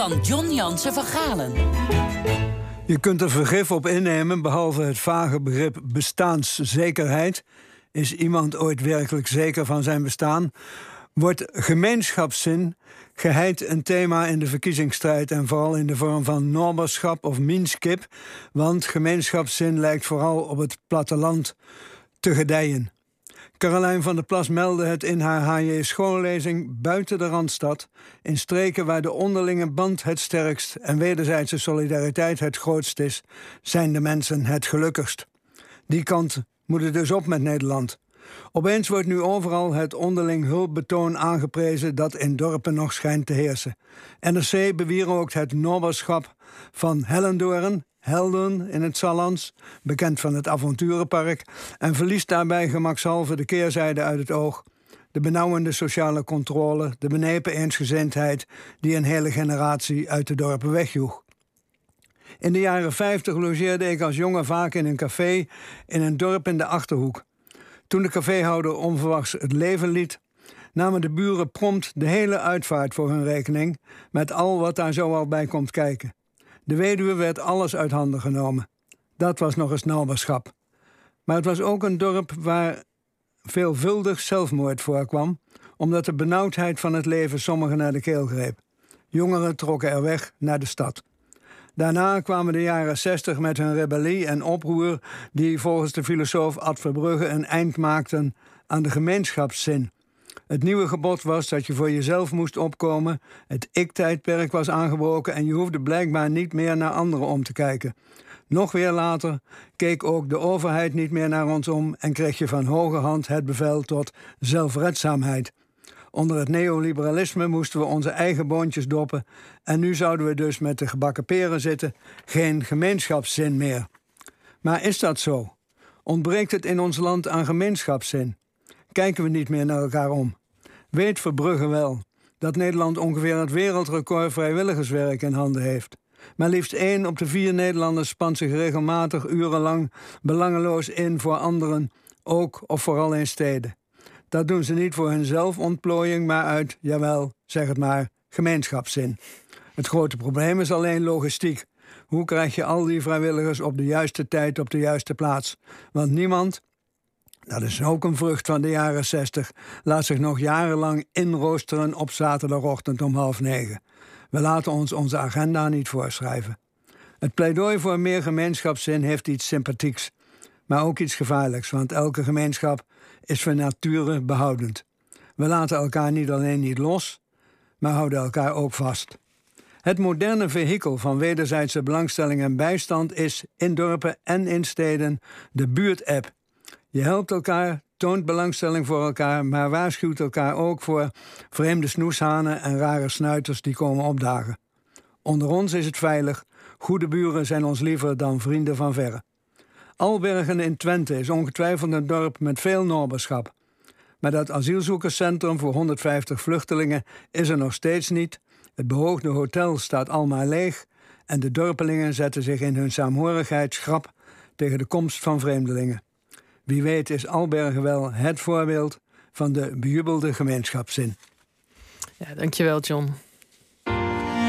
van John Jansen van Galen. Je kunt er vergif op innemen, behalve het vage begrip bestaanszekerheid. Is iemand ooit werkelijk zeker van zijn bestaan? Wordt gemeenschapszin geheid een thema in de verkiezingsstrijd en vooral in de vorm van normerschap of minskip, want gemeenschapszin lijkt vooral op het platteland te gedijen. Carolijn van der Plas meldde het in haar HJ schoollezing buiten de Randstad, in streken waar de onderlinge band het sterkst en wederzijdse solidariteit het grootst is, zijn de mensen het gelukkigst. Die kant moet het dus op met Nederland. Opeens wordt nu overal het onderling hulpbetoon aangeprezen dat in dorpen nog schijnt te heersen. NRC bewierookt het noberschap van Hellendoorn, Helden in het Sallands, bekend van het avonturenpark, en verliest daarbij gemakshalve de keerzijde uit het oog. De benauwende sociale controle, de benepen eensgezindheid die een hele generatie uit de dorpen wegjoeg. In de jaren 50 logeerde ik als jongen vaak in een café in een dorp in de achterhoek. Toen de caféhouder onverwachts het leven liet, namen de buren prompt de hele uitvaart voor hun rekening, met al wat daar zo al bij komt kijken. De weduwe werd alles uit handen genomen. Dat was nog eens naberschap. Maar het was ook een dorp waar veelvuldig zelfmoord voorkwam, omdat de benauwdheid van het leven sommigen naar de keel greep. Jongeren trokken er weg naar de stad. Daarna kwamen de jaren 60 met hun rebellie en oproer, die volgens de filosoof Ad Verbrugge een eind maakten aan de gemeenschapszin. Het nieuwe gebod was dat je voor jezelf moest opkomen, het ik-tijdperk was aangebroken en je hoefde blijkbaar niet meer naar anderen om te kijken. Nog weer later keek ook de overheid niet meer naar ons om en kreeg je van hoge hand het bevel tot zelfredzaamheid. Onder het neoliberalisme moesten we onze eigen boontjes doppen en nu zouden we dus met de gebakken peren zitten, geen gemeenschapszin meer. Maar is dat zo? Ontbreekt het in ons land aan gemeenschapszin? Kijken we niet meer naar elkaar om? Weet Verbrugge wel dat Nederland ongeveer het wereldrecord vrijwilligerswerk in handen heeft. Maar liefst één op de vier Nederlanders spant zich regelmatig urenlang belangeloos in voor anderen, ook of vooral in steden. Dat doen ze niet voor hun zelfontplooiing, maar uit, jawel, zeg het maar, gemeenschapszin. Het grote probleem is alleen logistiek. Hoe krijg je al die vrijwilligers op de juiste tijd op de juiste plaats? Want niemand, dat is ook een vrucht van de jaren 60, laat zich nog jarenlang inroosteren op zaterdagochtend om half negen. We laten ons onze agenda niet voorschrijven. Het pleidooi voor meer gemeenschapszin heeft iets sympathieks, maar ook iets gevaarlijks, want elke gemeenschap is van nature behoudend. We laten elkaar niet alleen niet los, maar houden elkaar ook vast. Het moderne vehikel van wederzijdse belangstelling en bijstand is in dorpen en in steden de buurt-app. Je helpt elkaar, toont belangstelling voor elkaar, maar waarschuwt elkaar ook voor vreemde snoeshanen en rare snuiters die komen opdagen. Onder ons is het veilig, goede buren zijn ons liever dan vrienden van verre. Albergen in Twente is ongetwijfeld een dorp met veel noberschap. Maar dat asielzoekerscentrum voor 150 vluchtelingen is er nog steeds niet. Het behoogde hotel staat almaar leeg. En de dorpelingen zetten zich in hun saamhorigheid schrap tegen de komst van vreemdelingen. Wie weet is Albergen wel het voorbeeld van de bejubelde gemeenschapszin. Ja, dankjewel John.